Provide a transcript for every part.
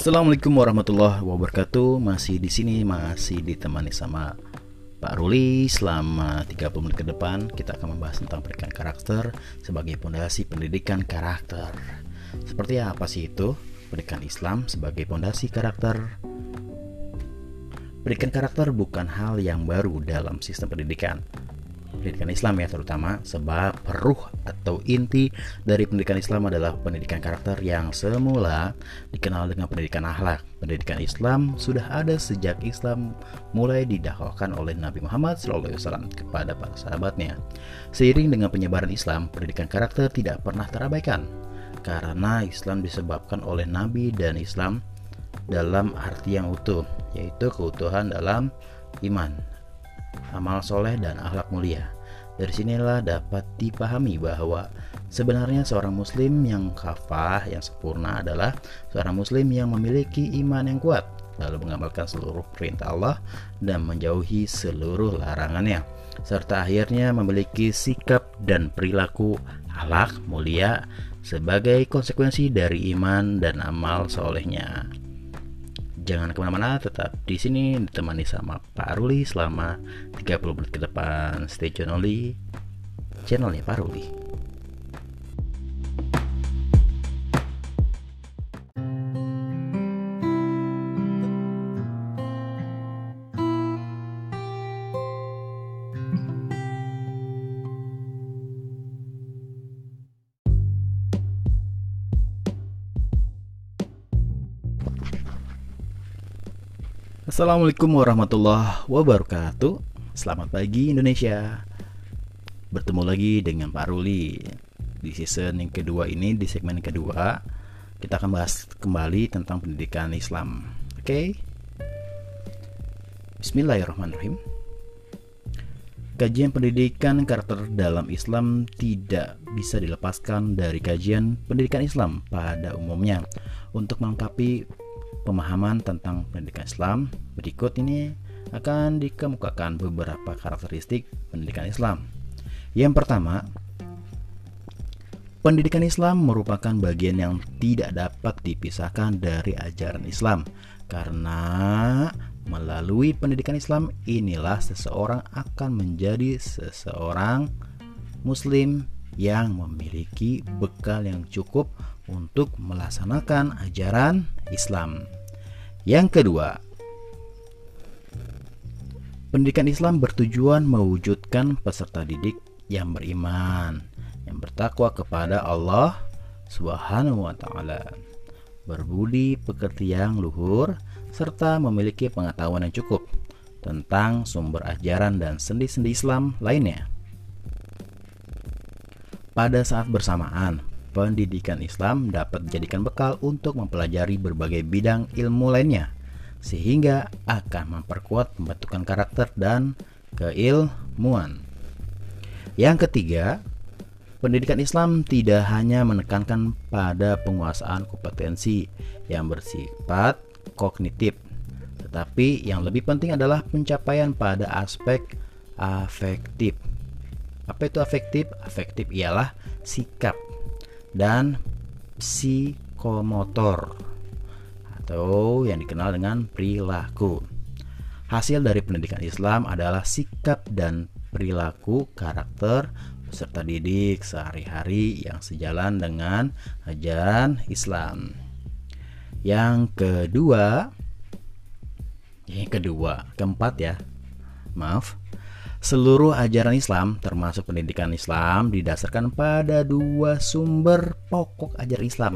Assalamualaikum warahmatullahi wabarakatuh. Masih di sini masih ditemani sama Pak Ruli selama 30 menit ke depan kita akan membahas tentang pendidikan karakter sebagai pondasi pendidikan karakter. Seperti apa sih itu? Pendidikan Islam sebagai pondasi karakter. Pendidikan karakter bukan hal yang baru dalam sistem pendidikan pendidikan Islam ya terutama sebab ruh atau inti dari pendidikan Islam adalah pendidikan karakter yang semula dikenal dengan pendidikan akhlak. Pendidikan Islam sudah ada sejak Islam mulai didakwakan oleh Nabi Muhammad SAW kepada para sahabatnya. Seiring dengan penyebaran Islam, pendidikan karakter tidak pernah terabaikan karena Islam disebabkan oleh Nabi dan Islam dalam arti yang utuh, yaitu keutuhan dalam iman, amal soleh, dan akhlak mulia. Dari sinilah dapat dipahami bahwa sebenarnya seorang muslim yang kafah, yang sempurna adalah seorang muslim yang memiliki iman yang kuat, lalu mengamalkan seluruh perintah Allah dan menjauhi seluruh larangannya, serta akhirnya memiliki sikap dan perilaku akhlak mulia sebagai konsekuensi dari iman dan amal solehnya. Jangan ke mana-mana, tetap di sini ditemani sama Pak Ruli selama 30 menit ke depan. Stay tune only channelnya Pak Ruli. Assalamualaikum warahmatullahi wabarakatuh. Selamat pagi Indonesia. Bertemu lagi dengan Pak Ruli Di season yang kedua ini, di segmen kedua. Kita akan bahas kembali tentang pendidikan Islam. Oke? Okay? Bismillahirrahmanirrahim. Kajian pendidikan karakter dalam Islam tidak bisa dilepaskan dari kajian pendidikan Islam pada umumnya. Untuk melengkapi pemahaman tentang pendidikan Islam, berikut ini akan dikemukakan beberapa karakteristik pendidikan Islam. Yang pertama, pendidikan Islam merupakan bagian yang tidak dapat dipisahkan dari ajaran Islam karena melalui pendidikan Islam inilah seseorang akan menjadi seseorang muslim yang memiliki bekal yang cukup untuk melaksanakan ajaran Islam. Yang kedua, pendidikan Islam bertujuan mewujudkan peserta didik yang beriman, yang bertakwa kepada Allah Subhanahu wa taala, berbudi pekerti yang luhur serta memiliki pengetahuan yang cukup tentang sumber ajaran dan sendi-sendi Islam lainnya. Pada saat bersamaan, pendidikan Islam dapat dijadikan bekal untuk mempelajari berbagai bidang ilmu lainnya, sehingga akan memperkuat pembentukan karakter dan keilmuan. Yang ketiga, pendidikan Islam tidak hanya menekankan pada penguasaan kompetensi yang bersifat kognitif, tetapi yang lebih penting adalah pencapaian pada aspek afektif. Apa itu afektif? Afektif ialah sikap dan psikomotor atau yang dikenal dengan perilaku. Hasil dari pendidikan Islam adalah sikap dan perilaku karakter peserta didik sehari-hari yang sejalan dengan ajaran Islam. Yang kedua, yang kedua, keempat ya. Maaf. Seluruh ajaran Islam, termasuk pendidikan Islam, didasarkan pada dua sumber pokok ajaran Islam.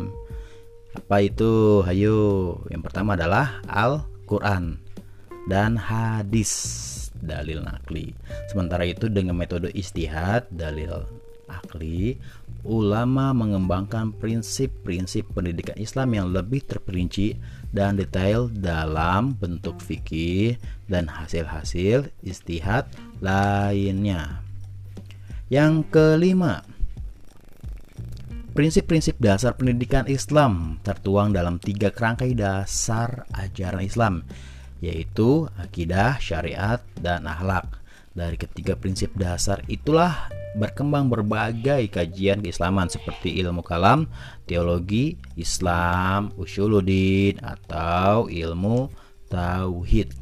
Apa itu? Hayo. Yang pertama adalah Al-Quran dan hadis dalil nakli. Sementara itu dengan metode istihad dalil akli, ulama mengembangkan prinsip-prinsip pendidikan Islam yang lebih terperinci dan detail dalam bentuk fikih dan hasil-hasil istihad lainnya. Yang kelima, prinsip-prinsip dasar pendidikan Islam tertuang dalam tiga kerangkai dasar ajaran Islam, yaitu akidah, syariat, dan akhlak. Dari ketiga prinsip dasar itulah berkembang berbagai kajian keislaman seperti ilmu kalam, teologi, Islam, usuluddin atau ilmu tauhid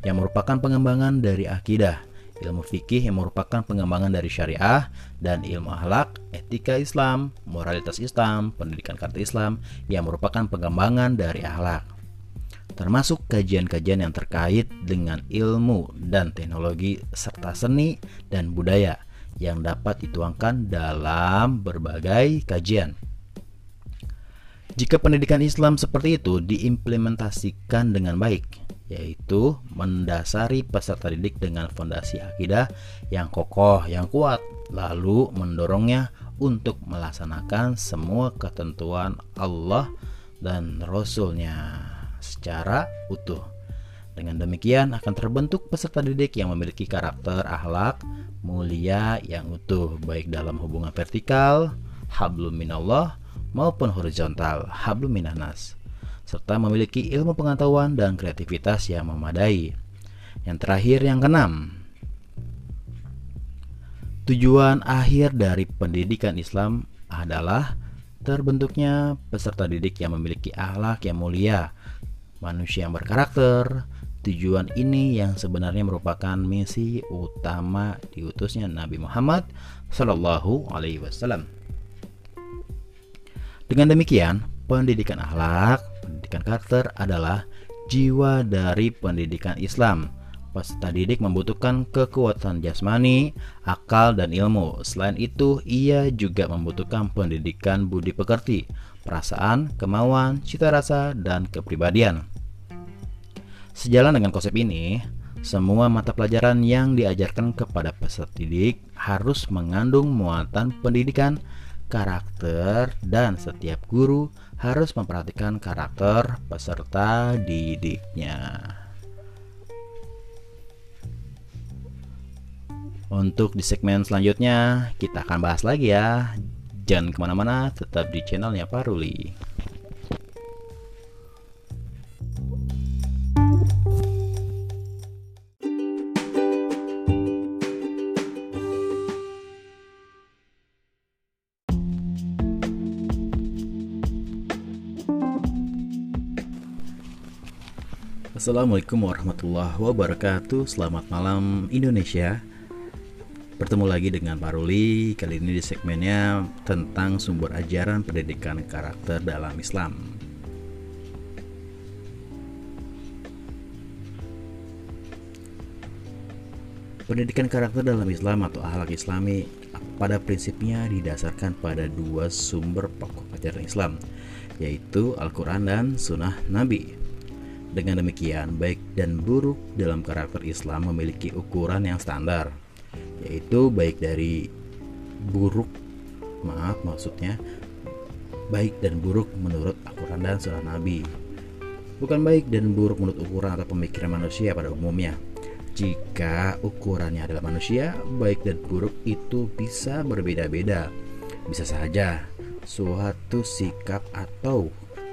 yang merupakan pengembangan dari akidah, ilmu fikih yang merupakan pengembangan dari syariah dan ilmu akhlak, etika Islam, moralitas Islam, pendidikan kartu Islam yang merupakan pengembangan dari akhlak termasuk kajian-kajian yang terkait dengan ilmu dan teknologi serta seni dan budaya yang dapat dituangkan dalam berbagai kajian. Jika pendidikan Islam seperti itu diimplementasikan dengan baik, yaitu mendasari peserta didik dengan fondasi akidah yang kokoh, yang kuat, lalu mendorongnya untuk melaksanakan semua ketentuan Allah dan Rasulnya secara utuh. Dengan demikian akan terbentuk peserta didik yang memiliki karakter akhlak mulia yang utuh baik dalam hubungan vertikal, hablum minallah maupun horizontal, hablum minanas serta memiliki ilmu pengetahuan dan kreativitas yang memadai. Yang terakhir yang keenam, tujuan akhir dari pendidikan Islam adalah terbentuknya peserta didik yang memiliki akhlak yang mulia manusia yang berkarakter. Tujuan ini yang sebenarnya merupakan misi utama diutusnya Nabi Muhammad Shallallahu Alaihi Wasallam. Dengan demikian, pendidikan akhlak, pendidikan karakter adalah jiwa dari pendidikan Islam. Peserta didik membutuhkan kekuatan jasmani, akal, dan ilmu. Selain itu, ia juga membutuhkan pendidikan budi pekerti, perasaan, kemauan, cita rasa, dan kepribadian. Sejalan dengan konsep ini, semua mata pelajaran yang diajarkan kepada peserta didik harus mengandung muatan pendidikan, karakter, dan setiap guru harus memperhatikan karakter peserta didiknya. Untuk di segmen selanjutnya, kita akan bahas lagi ya. Jangan ke mana-mana, tetap di channelnya Paruli. Assalamualaikum warahmatullahi wabarakatuh Selamat malam Indonesia Bertemu lagi dengan Pak Ruli. Kali ini di segmennya tentang sumber ajaran pendidikan karakter dalam Islam. Pendidikan karakter dalam Islam atau akhlak islami pada prinsipnya didasarkan pada dua sumber pokok ajaran Islam yaitu Al-Quran dan Sunnah Nabi. Dengan demikian, baik dan buruk dalam karakter Islam memiliki ukuran yang standar yaitu baik dari buruk maaf maksudnya baik dan buruk menurut Al-Quran dan Sunnah Nabi. Bukan baik dan buruk menurut ukuran atau pemikiran manusia pada umumnya. Jika ukurannya adalah manusia baik dan buruk itu bisa berbeda-beda. Bisa saja suatu sikap atau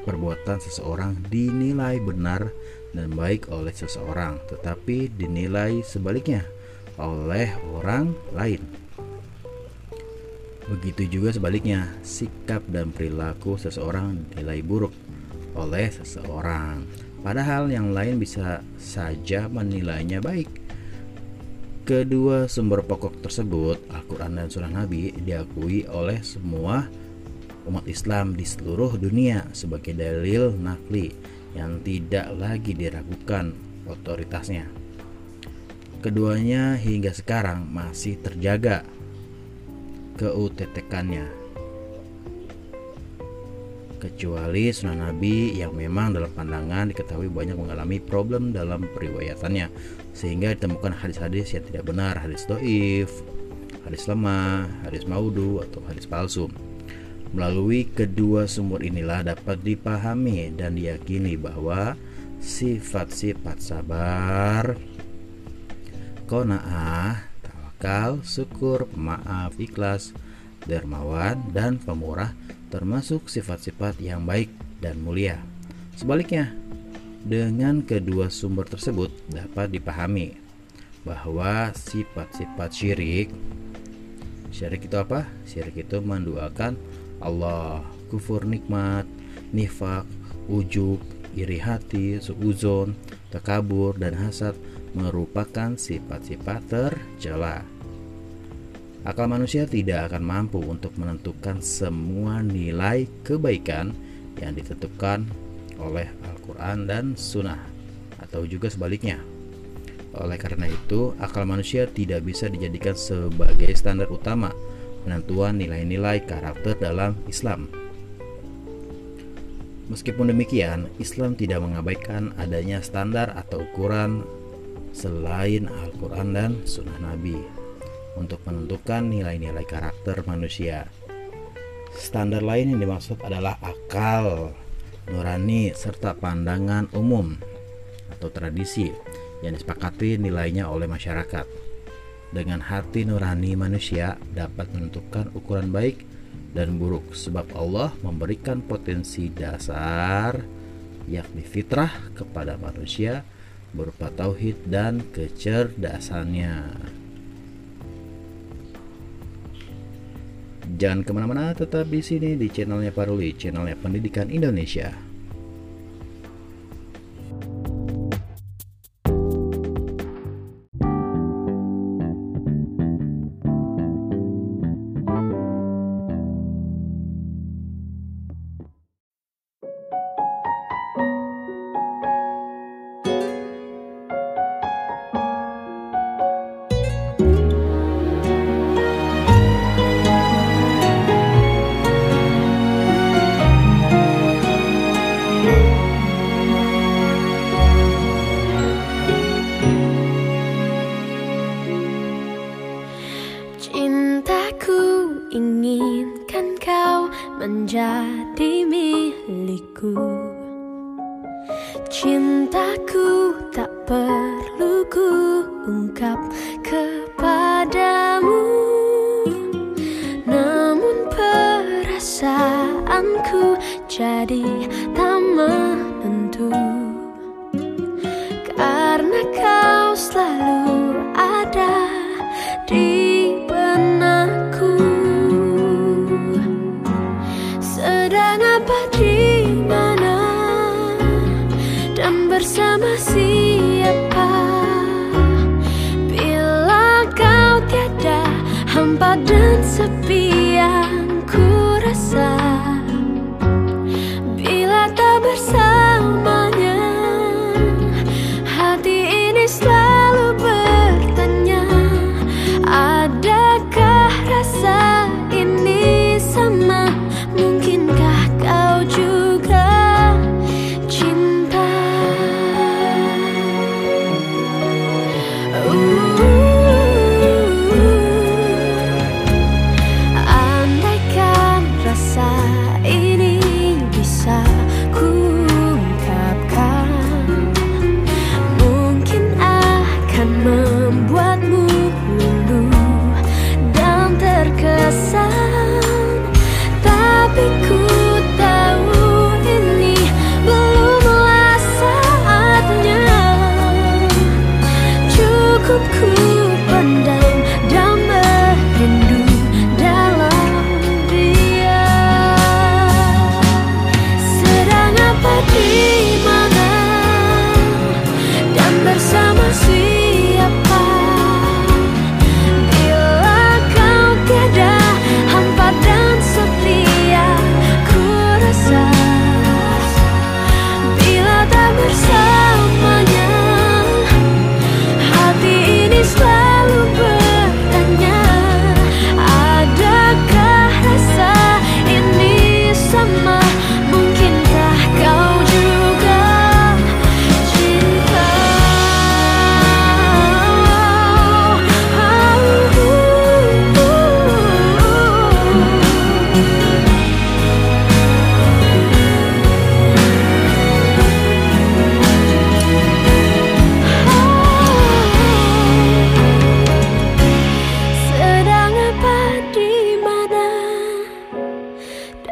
perbuatan seseorang dinilai benar dan baik oleh seseorang tetapi dinilai sebaliknya oleh orang lain. Begitu juga sebaliknya, sikap dan perilaku seseorang dinilai buruk oleh seseorang, padahal yang lain bisa saja menilainya baik. Kedua sumber pokok tersebut, Al-Quran dan Surah Nabi, diakui oleh semua umat Islam di seluruh dunia sebagai dalil nakli yang tidak lagi diragukan otoritasnya. Keduanya hingga sekarang masih terjaga keuttekannya. Kecuali Sunan Nabi yang memang dalam pandangan diketahui banyak mengalami problem dalam periwayatannya sehingga ditemukan hadis-hadis yang tidak benar, hadis doif, hadis lemah, hadis maudu atau hadis palsu. Melalui kedua sumber inilah dapat dipahami dan diyakini bahwa sifat-sifat sabar, kona'ah, tawakal, syukur, maaf, ikhlas, dermawan, dan pemurah termasuk sifat-sifat yang baik dan mulia. Sebaliknya, dengan kedua sumber tersebut dapat dipahami bahwa sifat-sifat syirik syirik itu apa? Syirik itu menduakan Allah, kufur nikmat, nifak, ujub, iri hati, suuzon, takabur, dan hasad merupakan sifat-sifat tercela. Akal manusia tidak akan mampu untuk menentukan semua nilai kebaikan yang ditentukan oleh Al-Quran dan Sunnah, atau juga sebaliknya. Oleh karena itu, akal manusia tidak bisa dijadikan sebagai standar utama penentuan nilai-nilai karakter dalam Islam. Meskipun demikian, Islam tidak mengabaikan adanya standar atau ukuran selain Al-Quran dan Sunnah Nabi untuk menentukan nilai-nilai karakter manusia. Standar lain yang dimaksud adalah akal, nurani, serta pandangan umum atau tradisi yang disepakati nilainya oleh masyarakat. Dengan hati nurani manusia dapat menentukan ukuran baik dan buruk sebab Allah memberikan potensi dasar yakni fitrah kepada manusia berupa tauhid dan kecerdasannya. Jangan ke mana-mana, tetap di sini di channelnya Paruli, channelnya Pendidikan Indonesia. jadi tak menentu. Karena kau selalu ada di benakku. Sedang apa di mana? Dan bersama siapa? Bila kau tiada hampa dan sepian.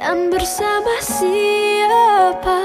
dan bersama siapa?